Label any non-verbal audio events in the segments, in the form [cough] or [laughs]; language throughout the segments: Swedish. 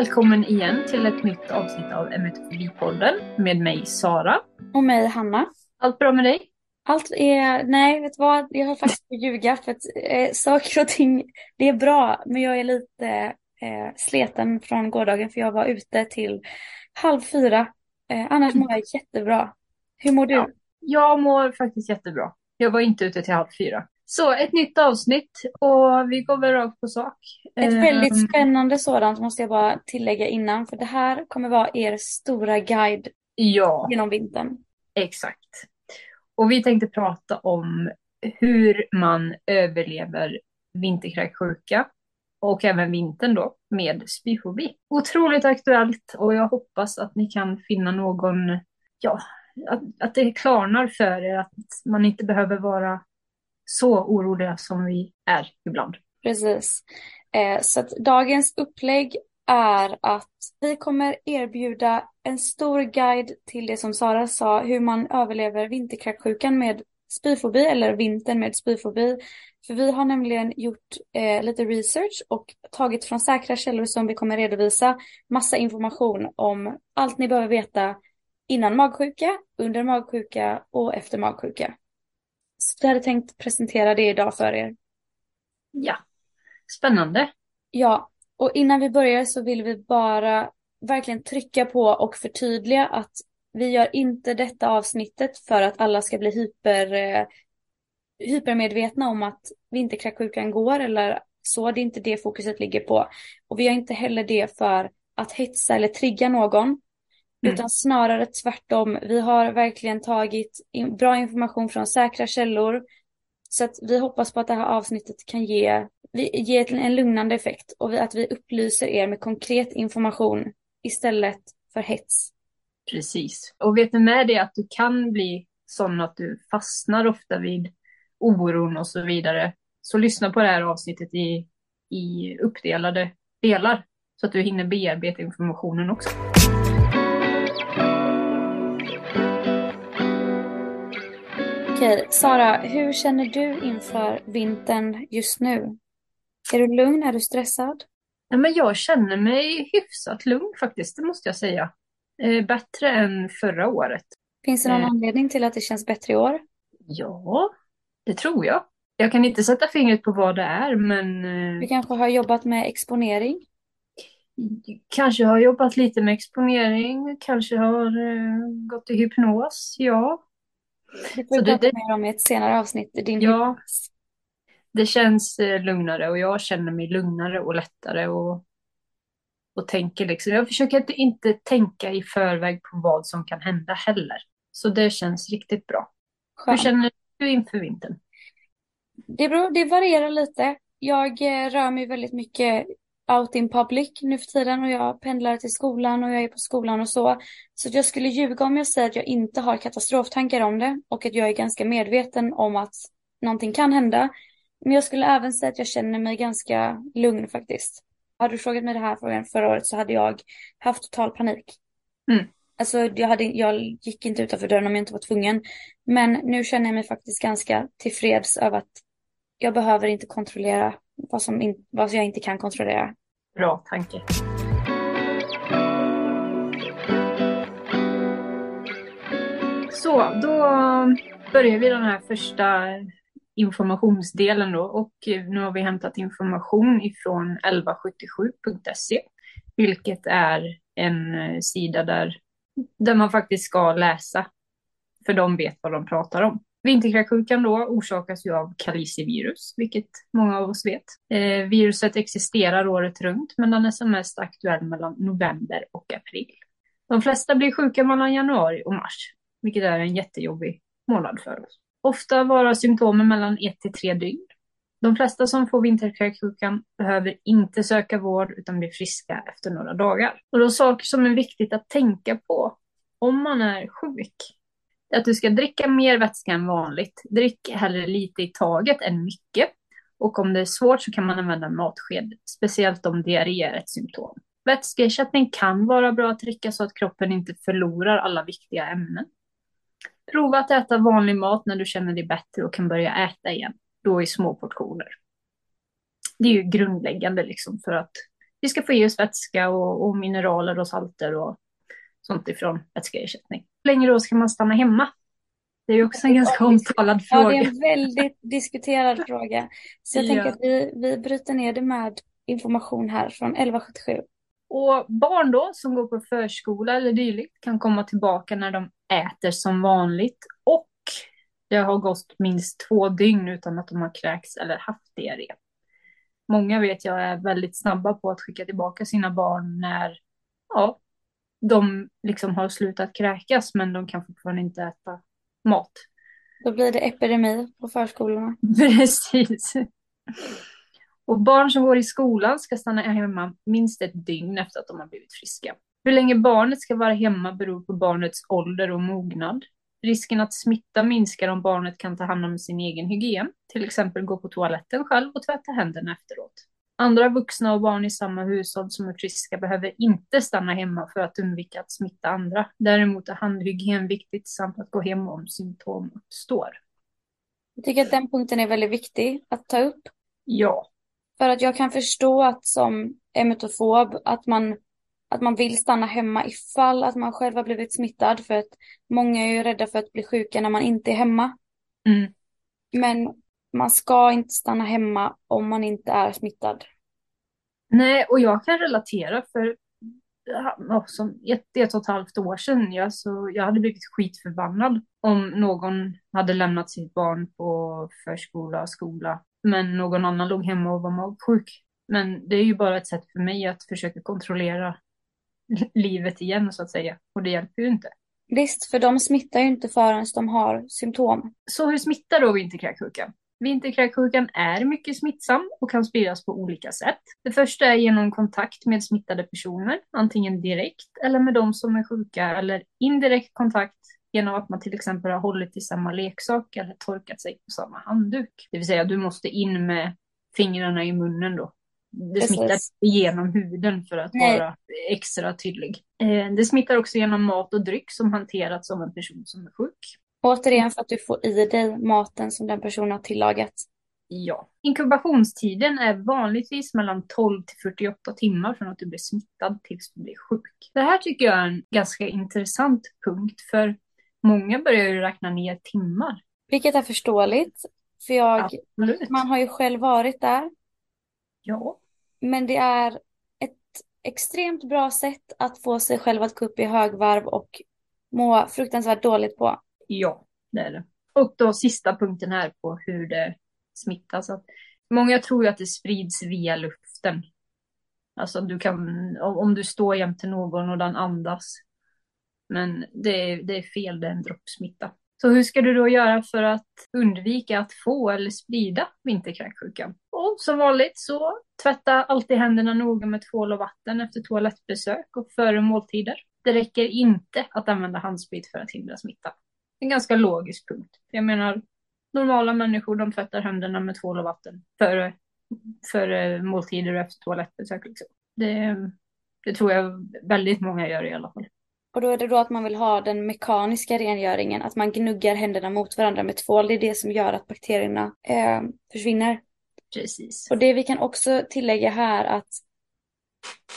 välkommen igen till ett nytt avsnitt av MFB-podden med mig Sara. Och mig Hanna. Allt bra med dig? Allt är, nej vet du vad, jag har faktiskt att ljuga för att eh, saker och ting, det är bra men jag är lite eh, sleten från gårdagen för jag var ute till halv fyra. Eh, annars mår jag jättebra. Hur mår du? Ja, jag mår faktiskt jättebra. Jag var inte ute till halv fyra. Så ett nytt avsnitt och vi går väl rakt på sak. Ett väldigt Ehm, spännande sådant måste jag bara tillägga innan för det här kommer vara er stora guide Ja, genom vintern. exakt. Och vi tänkte prata om hur man överlever vinterkräksjuka och även vintern då med spyfobi. Otroligt aktuellt och jag hoppas att ni kan finna någon, ja, att, att det klarnar för er, att man inte behöver vara så oroliga som vi är ibland. Precis. Eh, så att dagens upplägg är att vi kommer erbjuda en stor guide till det som Sara sa, hur man överlever vinterkräksjukan med spyfobi eller vintern med spyfobi. För vi har nämligen gjort eh, lite research och tagit från säkra källor som vi kommer redovisa massa information om allt ni behöver veta innan magsjuka, under magsjuka och efter magsjuka. Så jag hade tänkt presentera det idag för er. Ja, spännande. Ja, och innan vi börjar så vill vi bara verkligen trycka på och förtydliga att vi gör inte detta avsnittet för att alla ska bli hyper, eh, hypermedvetna om att vinterkräksjukan går eller så. Det är inte det fokuset ligger på. Och vi gör inte heller det för att hetsa eller trigga någon. Mm. Utan snarare tvärtom. Vi har verkligen tagit in bra information från säkra källor. Så att vi hoppas på att det här avsnittet kan ge, ge en lugnande effekt och att vi upplyser er med konkret information istället för hets. Precis. Och vet du med det att du kan bli sån att du fastnar ofta vid oron och så vidare. Så lyssna på det här avsnittet i, i uppdelade delar så att du hinner bearbeta informationen också. Okej, Sara, hur känner du inför vintern just nu? Är du lugn? Är du stressad? Ja, men jag känner mig hyfsat lugn faktiskt, det måste jag säga. Eh, bättre än förra året. Finns det någon Eh. anledning till att det känns bättre i år? Ja, det tror jag. Jag kan inte sätta fingret på vad det är, men eh, Du kanske har jobbat med exponering? kanske har jobbat lite med exponering, kanske har eh, gått i hypnos, ja. Det får vi prata mer om i ett senare avsnitt. Din Ja. hypnos. Det känns eh, lugnare och jag känner mig lugnare och lättare och, och tänker liksom. Jag försöker inte, inte tänka i förväg på vad som kan hända heller. Så det känns riktigt bra. Hur Skönt. känner du inför vintern? Det, beror, det varierar lite. Jag eh, rör mig väldigt mycket out in public nu för tiden och jag pendlar till skolan och jag är på skolan och så. Så jag skulle ljuga om jag säger att jag inte har katastroftankar om det och att jag är ganska medveten om att någonting kan hända. Men jag skulle även säga att jag känner mig ganska lugn faktiskt. Hade du frågat mig det här frågan förra året så hade jag haft total panik. Mm. Alltså jag, hade, jag gick inte utanför dörren om jag inte var tvungen. Men nu känner jag mig faktiskt ganska tillfreds över att jag behöver inte kontrollera vad, som in, vad jag inte kan kontrollera. Bra tanke. Så, då börjar vi den här första informationsdelen då och eh, nu har vi hämtat information ifrån 1177.se vilket är en eh, sida där, där man faktiskt ska läsa för de vet vad de pratar om. Vinterkräksjukan då orsakas ju av kalicivirus, vilket många av oss vet. Eh, viruset existerar året runt, men den är som mest aktuell mellan november och april. De flesta blir sjuka mellan januari och mars, vilket är en jättejobbig månad för oss. Ofta varar symptomen mellan ett till tre dygn. De flesta som får vinterkräksjukan behöver inte söka vård utan blir friska efter några dagar. Och då saker som är viktigt att tänka på om man är sjuk att du ska dricka mer vätska än vanligt. Drick hellre lite i taget än mycket. Och om det är svårt så kan man använda en matsked, speciellt om diarré är ett symptom. Vätskeersättning kan vara bra att dricka så att kroppen inte förlorar alla viktiga ämnen. Prova att äta vanlig mat när du känner dig bättre och kan börja äta igen, då i små portioner. Det är ju grundläggande liksom för att vi ska få i oss vätska och, och mineraler och salter och sånt ifrån vätskeersättning. Hur länge då ska man stanna hemma? Det är ju också en ganska omtalad fråga. Ja, det är en väldigt diskuterad [laughs] fråga. Så jag ja. tänker att vi, vi bryter ner det med information här från 1177. Och barn då som går på förskola eller dylikt kan komma tillbaka när de äter som vanligt och det har gått minst två dygn utan att de har kräkts eller haft diarré. Många vet jag är väldigt snabba på att skicka tillbaka sina barn när ja, de liksom har slutat kräkas men de kan fortfarande inte äta mat. Då blir det epidemi på förskolorna. [laughs] Precis. Och barn som går i skolan ska stanna hemma minst ett dygn efter att de har blivit friska. Hur länge barnet ska vara hemma beror på barnets ålder och mognad. Risken att smitta minskar om barnet kan ta hand om sin egen hygien, till exempel gå på toaletten själv och tvätta händerna efteråt. Andra vuxna och barn i samma hushåll som är friska behöver inte stanna hemma för att undvika att smitta andra. Däremot är handhygien viktigt samt att gå hem om symptom uppstår. Jag tycker att den punkten är väldigt viktig att ta upp. Ja. För att jag kan förstå att som emetofob att man, att man vill stanna hemma ifall att man själv har blivit smittad. För att många är ju rädda för att bli sjuka när man inte är hemma. Mm. Men man ska inte stanna hemma om man inte är smittad. Nej, och jag kan relatera för som ett, ett och ett halvt år sedan, ja, så jag hade blivit skitförbannad om någon hade lämnat sitt barn på förskola, skola, men någon annan låg hemma och var magsjuk. Men det är ju bara ett sätt för mig att försöka kontrollera livet igen så att säga, och det hjälper ju inte. Visst, för de smittar ju inte förrän de har symptom. Så hur smittar då vinterkräksjukan? Vinterkräksjukan är mycket smittsam och kan spridas på olika sätt. Det första är genom kontakt med smittade personer, antingen direkt eller med de som är sjuka eller indirekt kontakt genom att man till exempel har hållit i samma leksak eller torkat sig på samma handduk. Det vill säga du måste in med fingrarna i munnen då. Det smittar genom huden för att Nej. vara extra tydlig. Eh, det smittar också genom mat och dryck som hanterats av en person som är sjuk. Återigen för att du får i dig maten som den personen har tillagat. Ja. Inkubationstiden är vanligtvis mellan 12 till 48 timmar från att du blir smittad tills du blir sjuk. Det här tycker jag är en ganska intressant punkt för många börjar ju räkna ner timmar. Vilket är förståeligt. För jag, man har ju själv varit där. Ja. Men det är ett extremt bra sätt att få sig själv att gå upp i högvarv och må fruktansvärt dåligt på. Ja, det är det. Och då sista punkten här på hur det smittas. Att många tror ju att det sprids via luften. Alltså du kan, om du står jämte någon och den andas. Men det är, det är fel, det är en droppsmitta. Så hur ska du då göra för att undvika att få eller sprida vinterkräksjukan? Och som vanligt så tvätta alltid händerna noga med tvål och vatten efter toalettbesök och före måltider. Det räcker inte att använda handsprit för att hindra smitta en ganska logisk punkt. Jag menar, normala människor de tvättar händerna med tvål och vatten före, före måltider och efter toalettbesök. Liksom. Det, det tror jag väldigt många gör i alla fall. Och då är det då att man vill ha den mekaniska rengöringen, att man gnuggar händerna mot varandra med tvål. Det är det som gör att bakterierna eh, försvinner. Precis. Och det vi kan också tillägga här att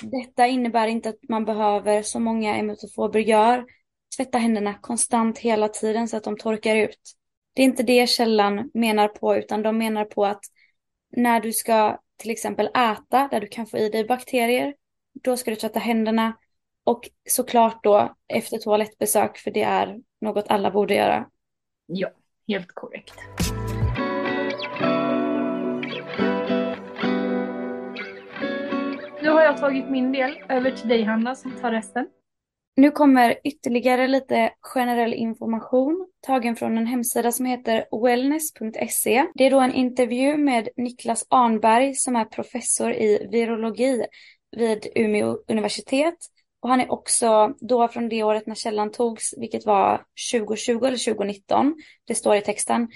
detta innebär inte att man behöver, som många emetofober gör, tvätta händerna konstant hela tiden så att de torkar ut. Det är inte det källan menar på utan de menar på att när du ska till exempel äta där du kan få i dig bakterier, då ska du tvätta händerna och såklart då efter toalettbesök för det är något alla borde göra. Ja, helt korrekt. Nu har jag tagit min del. Över till dig Hanna som tar resten. Nu kommer ytterligare lite generell information tagen från en hemsida som heter wellness.se. Det är då en intervju med Niklas Arnberg som är professor i virologi vid Umeå universitet. Och han är också då från det året när källan togs, vilket var 2020 eller 2019, det står i texten,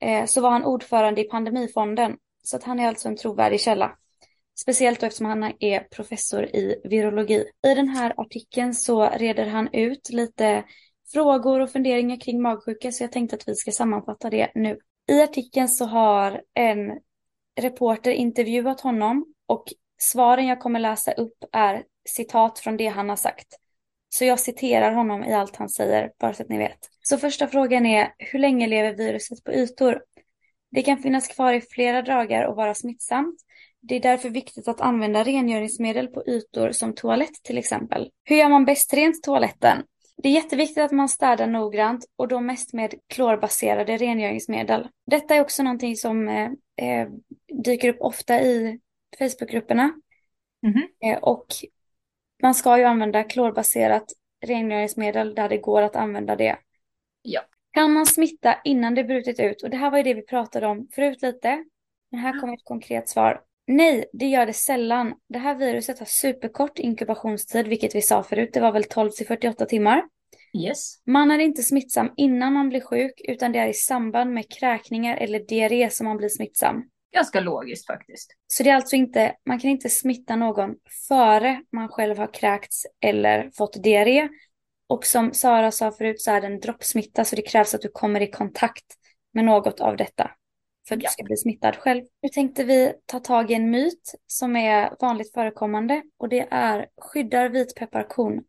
eh, så var han ordförande i pandemifonden. Så att han är alltså en trovärdig källa. Speciellt då eftersom han är professor i virologi. I den här artikeln så reder han ut lite frågor och funderingar kring magsjuka så jag tänkte att vi ska sammanfatta det nu. I artikeln så har en reporter intervjuat honom och Svaren jag kommer läsa upp är citat från det han har sagt. Så jag citerar honom i allt han säger, bara så att ni vet. Så första frågan är, hur länge lever viruset på ytor? Det kan finnas kvar i flera dagar och vara smittsamt. Det är därför viktigt att använda rengöringsmedel på ytor som toalett till exempel. Hur gör man bäst rent toaletten? Det är jätteviktigt att man städar noggrant och då mest med klorbaserade rengöringsmedel. Detta är också någonting som eh, eh dyker upp ofta i Facebookgrupperna. Mm -hmm. eh, och man ska ju använda klorbaserat rengöringsmedel där det går att använda det. Ja. Kan man smitta innan det brutit ut? Och det här var ju det vi pratade om förut lite. Men här kommer ett konkret svar. Nej, det gör det sällan. Det här viruset har superkort inkubationstid, vilket vi sa förut. Det var väl 12 till 48 timmar. Yes. Man är inte smittsam innan man blir sjuk, utan det är i samband med kräkningar eller diarré som man blir smittsam. Ganska logiskt faktiskt. Så det är alltså inte, man kan inte smitta någon före man själv har kräkts eller fått diarré. Och som Sara sa förut så är det en droppsmitta så det krävs att du kommer i kontakt med något av detta för att du ska bli smittad själv. Nu tänkte vi ta tag i en myt som är vanligt förekommande och det är skyddar vitpepparkorn?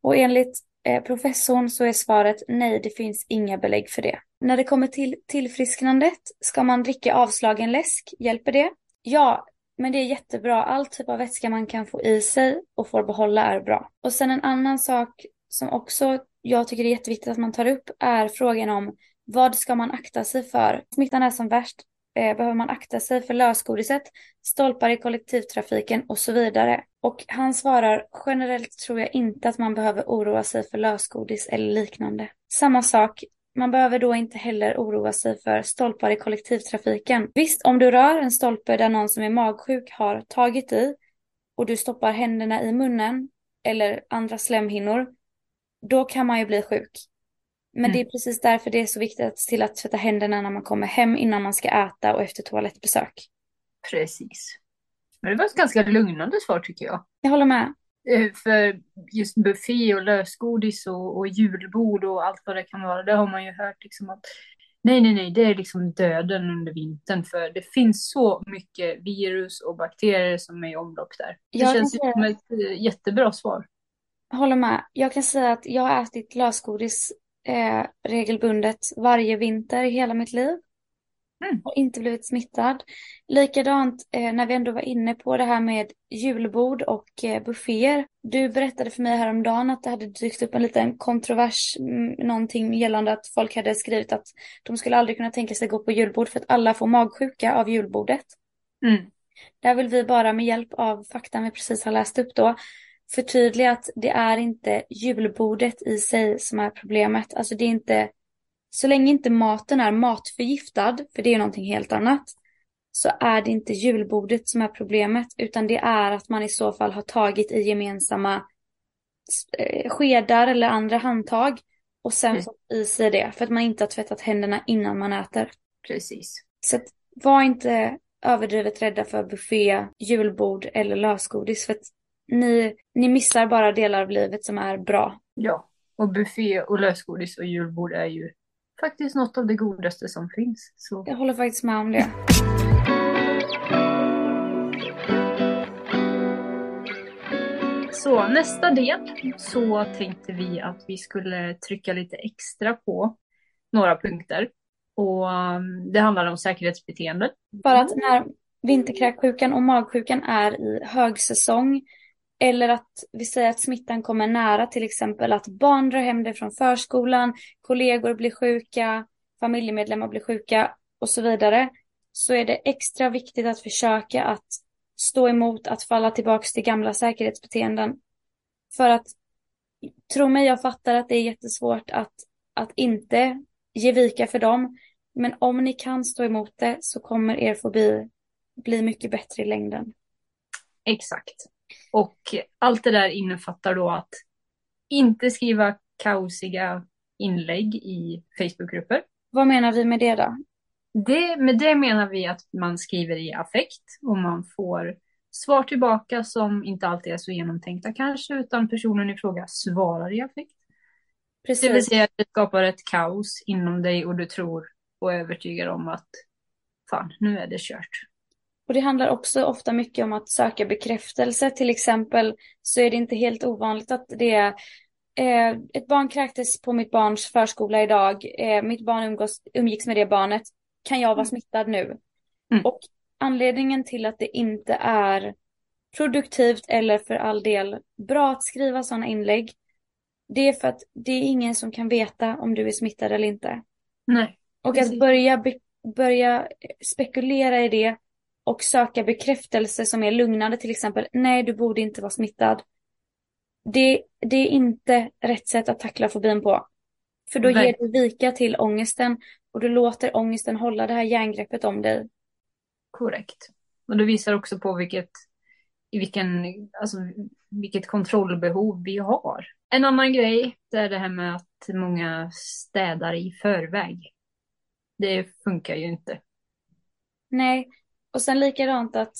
Och enligt eh, professorn så är svaret nej, det finns inga belägg för det. När det kommer till tillfrisknandet, ska man dricka avslagen läsk? Hjälper det? Ja, men det är jättebra. All typ av vätska man kan få i sig och får behålla är bra. Och sen en annan sak som också jag tycker är jätteviktigt att man tar upp är frågan om vad ska man akta sig för? Smittan är som värst. Eh, behöver man akta sig för lösgodiset, stolpar i kollektivtrafiken och så vidare. Och han svarar, generellt tror jag inte att man behöver oroa sig för lösgodis eller liknande. Samma sak, man behöver då inte heller oroa sig för stolpar i kollektivtrafiken. Visst, om du rör en stolpe där någon som är magsjuk har tagit i och du stoppar händerna i munnen eller andra slemhinnor, då kan man ju bli sjuk. Men mm. det är precis därför det är så viktigt att se till att tvätta händerna när man kommer hem innan man ska äta och efter toalettbesök. Precis. Men det var ett ganska lugnande svar tycker jag. Jag håller med. Eh, för just buffé och lösgodis och, och julbord och allt vad det kan vara, det har man ju hört liksom att nej, nej, nej, det är liksom döden under vintern för det finns så mycket virus och bakterier som är i omlopp där. Det jag känns säga... som ett eh, jättebra svar. Jag håller med. Jag kan säga att jag har ätit lösgodis eh, regelbundet varje vinter i hela mitt liv. Mm. Och inte blivit smittad. Likadant eh, när vi ändå var inne på det här med julbord och eh, bufféer. Du berättade för mig häromdagen att det hade dykt upp en liten kontrovers, mm, någonting gällande att folk hade skrivit att de skulle aldrig kunna tänka sig gå på julbord för att alla får magsjuka av julbordet. Mm. Där vill vi bara med hjälp av fakta vi precis har läst upp då förtydliga att det är inte julbordet i sig som är problemet. Alltså det är inte, så länge inte maten är matförgiftad, för det är någonting helt annat, så är det inte julbordet som är problemet, utan det är att man i så fall har tagit i gemensamma eh, skedar eller andra handtag och sen mm. fått i sig det, för att man inte har tvättat händerna innan man äter. Precis. Så var inte överdrivet rädda för buffé, julbord eller lösgodis, för att ni, ni missar bara delar av livet som är bra. Ja, och buffé och lösgodis och julbord är ju faktiskt något av det godaste som finns. Så. Jag håller faktiskt med om det. Så nästa del så tänkte vi att vi skulle trycka lite extra på några punkter. Och um, det handlar om säkerhetsbeteende. För att när vinterkräksjukan och magsjukan är i högsäsong eller att vi säger att smittan kommer nära, till exempel att barn drar hem det från förskolan, kollegor blir sjuka, familjemedlemmar blir sjuka och så vidare. Så är det extra viktigt att försöka att stå emot att falla tillbaka till gamla säkerhetsbeteenden. För att, tro mig, jag fattar att det är jättesvårt att, att inte ge vika för dem. Men om ni kan stå emot det så kommer er fobi bli mycket bättre i längden. Exakt. Och allt det där innefattar då att inte skriva kaosiga inlägg i Facebookgrupper. Vad menar vi med det då? Det, med det menar vi att man skriver i affekt och man får svar tillbaka som inte alltid är så genomtänkta kanske, utan personen i fråga svarar i affekt. Precis. Det vill säga att det skapar ett kaos inom dig och du tror och är övertygad om att fan, nu är det kört. Och det handlar också ofta mycket om att söka bekräftelse. Till exempel så är det inte helt ovanligt att det är eh, ett barn kräktes på mitt barns förskola idag. Eh, mitt barn umgås, umgicks med det barnet. Kan jag vara mm. smittad nu? Mm. Och anledningen till att det inte är produktivt eller för all del bra att skriva sådana inlägg. Det är för att det är ingen som kan veta om du är smittad eller inte. Nej. Och att börja, börja spekulera i det och söka bekräftelse som är lugnande, till exempel nej du borde inte vara smittad. Det, det är inte rätt sätt att tackla fobin på. För då nej. ger du vika till ångesten och du låter ångesten hålla det här järngreppet om dig. Korrekt. Och det visar också på vilket, vilken, alltså, vilket kontrollbehov vi har. En annan grej det är det här med att många städar i förväg. Det funkar ju inte. Nej, och sen likadant att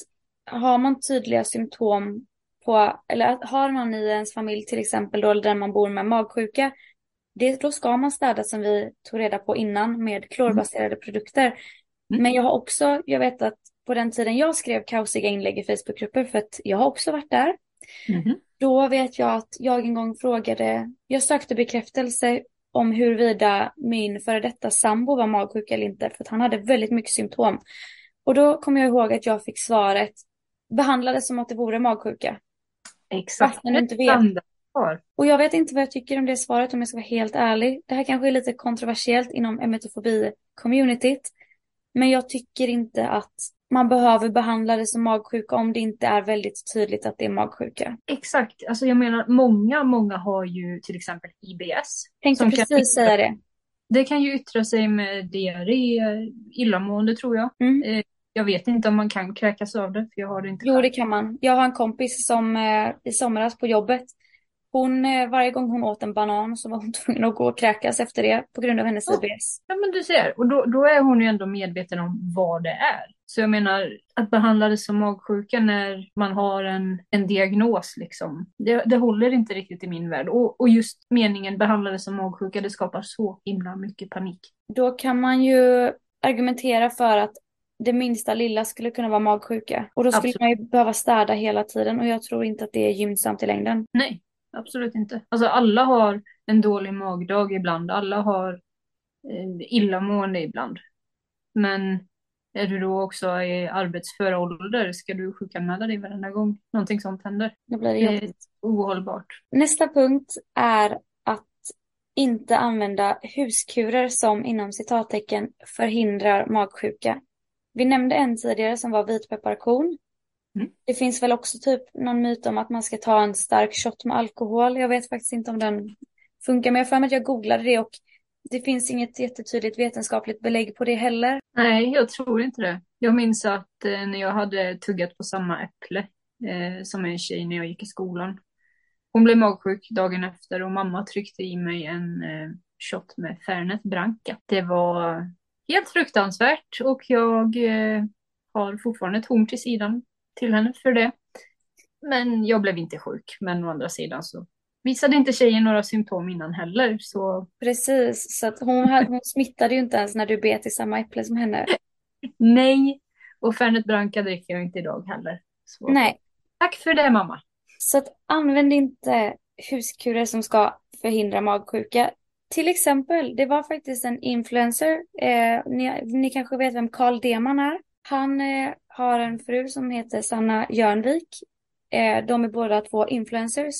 har man tydliga symptom på, eller har någon i ens familj till exempel då, där man bor med magsjuka, det, då ska man städa som vi tog reda på innan med klorbaserade mm. produkter. Mm. Men jag har också, jag vet att på den tiden jag skrev kaosiga inlägg i Facebookgrupper, för att jag har också varit där, mm. då vet jag att jag en gång frågade, jag sökte bekräftelse om huruvida min före detta sambo var magsjuk eller inte, för att han hade väldigt mycket symptom. Och då kommer jag ihåg att jag fick svaret, behandlades som att det vore magsjuka. Exakt. Fast du inte vet. Och jag vet inte vad jag tycker om det svaret om jag ska vara helt ärlig. Det här kanske är lite kontroversiellt inom emetofobi-communityt. Men jag tycker inte att man behöver behandla det som magsjuka om det inte är väldigt tydligt att det är magsjuka. Exakt, alltså jag menar många, många har ju till exempel IBS. Tänkte precis kan... säga det. Det kan ju yttra sig med diarré, illamående tror jag. Mm. Jag vet inte om man kan kräkas av det, för jag har det inte. Jo, det kan man. Jag har en kompis som eh, i somras på jobbet hon, eh, varje gång hon åt en banan så var hon [laughs] tvungen att gå och kräkas efter det på grund av hennes IBS. Ja men du ser, och då, då är hon ju ändå medveten om vad det är. Så jag menar, att behandla det som magsjuka när man har en, en diagnos liksom, det, det håller inte riktigt i min värld. Och, och just meningen behandla det som magsjuka, det skapar så himla mycket panik. Då kan man ju argumentera för att det minsta lilla skulle kunna vara magsjuka. Och då skulle Absolut. man ju behöva städa hela tiden och jag tror inte att det är gynnsamt i längden. Nej, absolut inte. Alltså alla har en dålig magdag ibland, alla har eh, illamående ibland. Men är du då också i arbetsför ålder, ska du sjukanmäla dig varenda gång någonting sånt händer? Det blir det är ohållbart. Nästa punkt är att inte använda huskurer som inom citattecken förhindrar magsjuka. Vi nämnde en tidigare som var vitpepparkorn. Mm. Det finns väl också typ någon myt om att man ska ta en stark shot med alkohol. Jag vet faktiskt inte om den funkar, men jag för mig att jag googlade det och det finns inget jättetydligt vetenskapligt belägg på det heller. Nej, jag tror inte det. Jag minns att eh, när jag hade tuggat på samma äpple eh, som en tjej när jag gick i skolan. Hon blev magsjuk dagen efter och mamma tryckte i mig en eh, shot med Fernet Branca. Det var helt fruktansvärt och jag eh, har fortfarande ett horn till sidan till henne för det. Men jag blev inte sjuk. Men å andra sidan så visade inte tjejen några symptom innan heller. Så... Precis, så att hon, hon smittade ju inte ens när du bet i samma äpple som henne. [laughs] Nej, och Fernet Branca dricker jag inte idag heller. Så... Nej. Tack för det mamma. Så att använd inte huskurer som ska förhindra magsjuka. Till exempel, det var faktiskt en influencer, eh, ni, ni kanske vet vem Carl Deman är. Han eh, har en fru som heter Sanna Jörnvik. Eh, de är båda två influencers.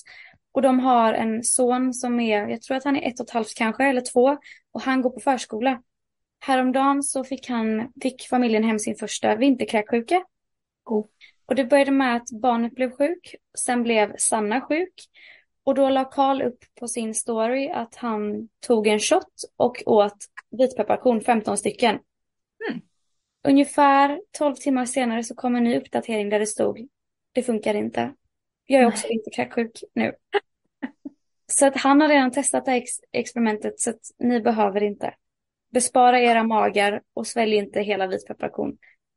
Och de har en son som är, jag tror att han är ett och ett halvt kanske, eller två. Och han går på förskola. Häromdagen så fick, han, fick familjen hem sin första vinterkräksjuka. Oh. Och det började med att barnet blev sjuk. Sen blev Sanna sjuk. Och då la Karl upp på sin story att han tog en shot och åt vitpepparkorn, 15 stycken. Mm. Ungefär 12 timmar senare så kom en ny uppdatering där det stod det funkar inte. Jag är också Nej. inte kräksjuk nu. [laughs] Så att han har redan testat det här ex experimentet så att ni behöver inte. Bespara era magar och svälj inte hela vitpepparkorn.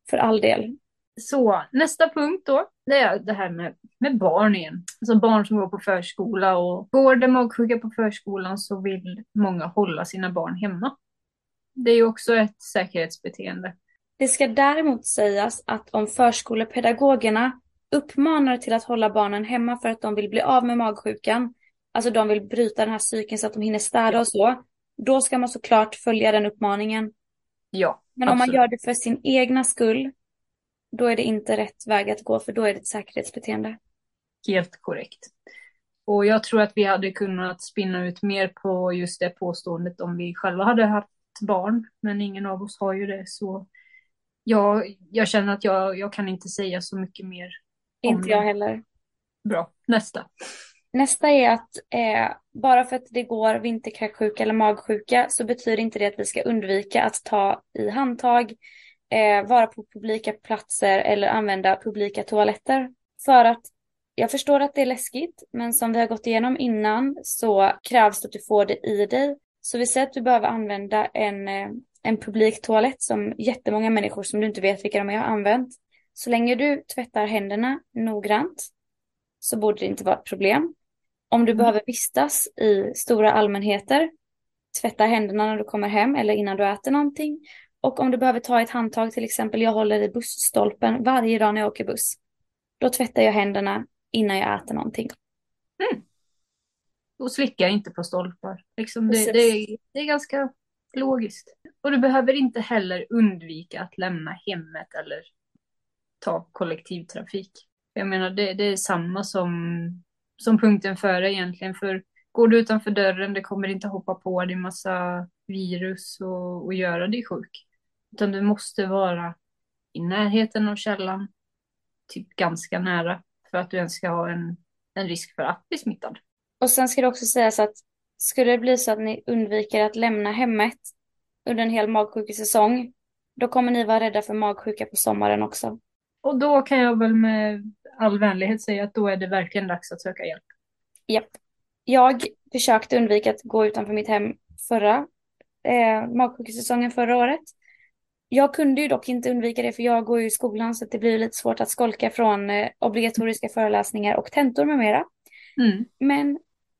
För all del. Så nästa punkt då, det är det här med, med barn igen. Alltså barn som går på förskola och går det magsjuka på förskolan så vill många hålla sina barn hemma. Det är ju också ett säkerhetsbeteende. Det ska däremot sägas att om förskolepedagogerna uppmanar till att hålla barnen hemma för att de vill bli av med magsjukan, alltså de vill bryta den här cykeln så att de hinner städa och så, då ska man såklart följa den uppmaningen. Ja, Men om man absolut. gör det för sin egna skull, då är det inte rätt väg att gå, för då är det ett säkerhetsbeteende. Helt korrekt. Och jag tror att vi hade kunnat spinna ut mer på just det påståendet om vi själva hade haft barn, men ingen av oss har ju det, så jag, jag känner att jag, jag kan inte säga så mycket mer Inte jag det. heller. Bra, nästa. Nästa är att eh, bara för att det går vinterkräksjuka eller magsjuka så betyder inte det att vi ska undvika att ta i handtag, eh, vara på publika platser eller använda publika toaletter. För att jag förstår att det är läskigt, men som vi har gått igenom innan så krävs det att du får det i dig. Så vi säger att du behöver använda en, eh, en publik toalett som jättemånga människor som du inte vet vilka de är har använt. Så länge du tvättar händerna noggrant så borde det inte vara ett problem. Om du Mm. behöver vistas i stora allmänheter, tvätta händerna när du kommer hem eller innan du äter någonting. Och om du behöver ta ett handtag, till exempel jag håller i busstolpen varje dag när jag åker buss. Då tvättar jag händerna innan jag äter någonting. Och slicka inte på stolpar. Liksom det, det, är, det är ganska logiskt. Och du behöver inte heller undvika att lämna hemmet eller ta kollektivtrafik. Jag menar, det, det är samma som, som punkten före egentligen. För går du utanför dörren, det kommer inte hoppa på dig massa virus och, och göra dig sjuk. Utan du måste vara i närheten av källan, typ ganska nära, för att du ens ska ha en, en risk för att bli smittad. Och sen ska det också sägas att skulle det bli så att ni undviker att lämna hemmet under en hel magsjukesäsong, då kommer ni vara rädda för magsjuka på sommaren också. Och då kan jag väl med all vänlighet säga att då är det verkligen dags att söka hjälp. Japp. Jag försökte undvika att gå utanför mitt hem förra eh, magsjukesäsongen förra året. Jag kunde ju dock inte undvika det för jag går ju i skolan så det blir lite svårt att skolka från eh, obligatoriska föreläsningar och tentor med mera. Mm. Men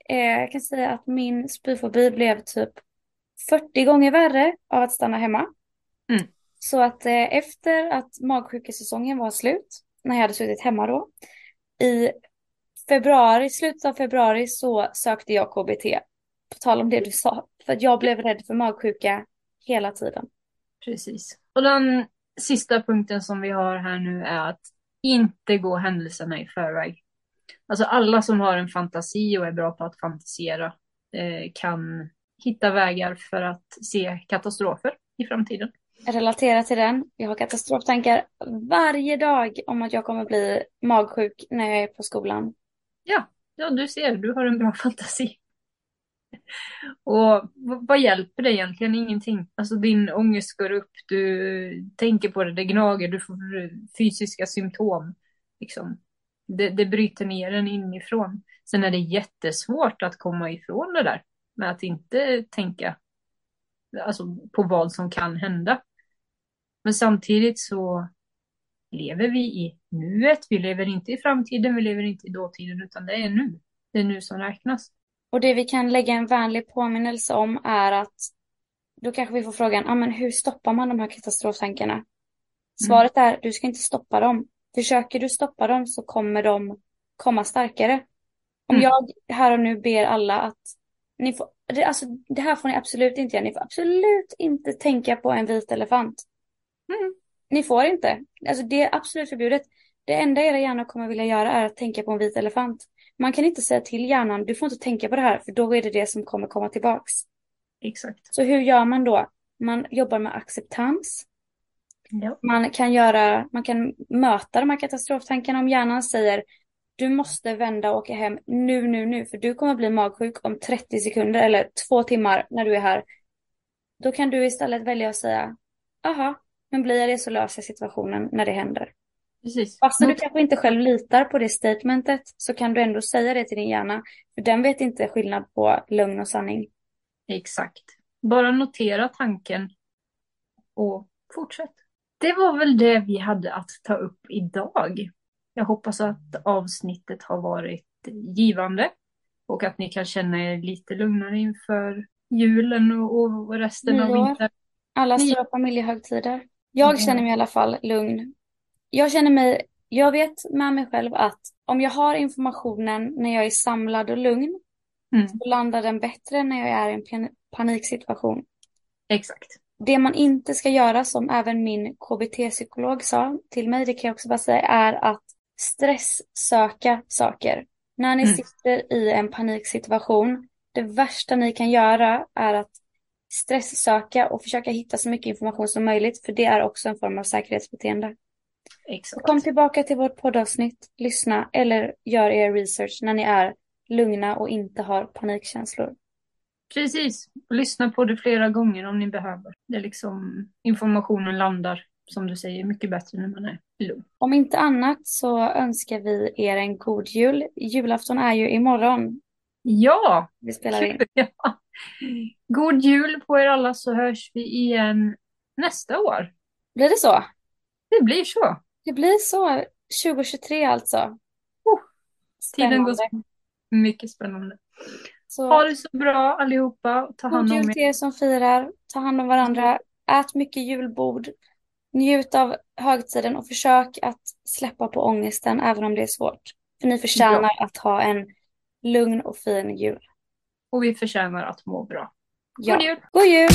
eh, jag kan säga att min spyfobi blev typ 40 gånger värre av att stanna hemma. Mm. Så att eh, efter att magsjukesäsongen var slut, när jag hade suttit hemma då, i februari, slutet av februari så sökte jag KBT. På tal om det du sa, för att jag blev rädd för magsjuka hela tiden. Precis. Och den sista punkten som vi har här nu är att inte gå händelserna i förväg. Alltså alla som har en fantasi och är bra på att fantisera eh, kan hitta vägar för att se katastrofer i framtiden. Relatera till den. Jag har katastroftankar varje dag om att jag kommer bli magsjuk när jag är på skolan. Ja, ja, du ser, du har en bra fantasi. Och vad hjälper det egentligen? Ingenting. Alltså din ångest går upp, du tänker på det, det gnager, du får fysiska symptom. Liksom. Det, det bryter ner en inifrån. Sen är det jättesvårt att komma ifrån det där med att inte tänka alltså, på vad som kan hända. Men samtidigt så lever vi i nuet, vi lever inte i framtiden, vi lever inte i dåtiden, utan det är nu. Det är nu som räknas. Och det vi kan lägga en vänlig påminnelse om är att då kanske vi får frågan, ah, men hur stoppar man de här katastroftankarna? Svaret är, du ska inte stoppa dem. Försöker du stoppa dem så kommer de komma starkare. Om Mm. jag här och nu ber alla att ni får, det, alltså, det här får ni absolut inte göra. Ni får absolut inte tänka på en vit elefant. Mm. Ni får inte. Alltså det är absolut förbjudet. Det enda era hjärnor kommer vilja göra är att tänka på en vit elefant. Man kan inte säga till hjärnan, du får inte tänka på det här, för då är det det som kommer komma tillbaks. Exakt. Så hur gör man då? Man jobbar med acceptans. Ja. Man kan göra, man kan möta de här katastroftankarna om hjärnan säger du måste vända och åka hem nu, nu, nu, för du kommer bli magsjuk om 30 sekunder eller två timmar när du är här. Då kan du istället välja att säga, aha, men blir jag det så löser jag situationen när det händer. Precis. Fast du kanske inte själv litar på det statementet så kan du ändå säga det till din hjärna, för den vet inte skillnad på lögn och sanning. Exakt. Bara notera tanken och fortsätt. Det var väl det vi hade att ta upp idag. Jag hoppas att avsnittet har varit givande och att ni kan känna er lite lugnare inför julen och, resten av Nyår. vintern. Alla stora familjehögtider. Jag känner mig i alla fall lugn. Jag känner mig, jag vet med mig själv att om jag har informationen när jag är samlad och lugn Mm. så landar den bättre när jag är i en pan- paniksituation. Exakt. Det man inte ska göra, som även min KBT-psykolog sa till mig, det kan jag också bara säga, är att stresssöka saker. När ni Mm. sitter i en paniksituation, det värsta ni kan göra är att stresssöka och försöka hitta så mycket information som möjligt, för det är också en form av säkerhetsbeteende. Exakt. Kom tillbaka till vårt poddavsnitt, lyssna eller gör er research när ni är lugna och inte har panikkänslor. Precis. Och lyssna på det flera gånger om ni behöver. Det är liksom informationen landar, som du säger, mycket bättre när man är lugn. Om inte annat så önskar vi er en god jul. Julafton är ju imorgon Ja! vi spelar in. [laughs] Ja. God jul på er alla så hörs vi igen nästa år. Blir det så? Det blir så. Det blir så. 2023 alltså. Oh, Tiden går så mycket spännande. Så Ha det så bra allihopa. Ta god hand om jul er. till er som firar. Ta hand om varandra. Ät mycket julbord. Njut av högtiden och försök att släppa på ångesten även om det är svårt. För ni förtjänar att ha en lugn och fin jul. Och vi förtjänar att må bra. Ja. God jul! God jul!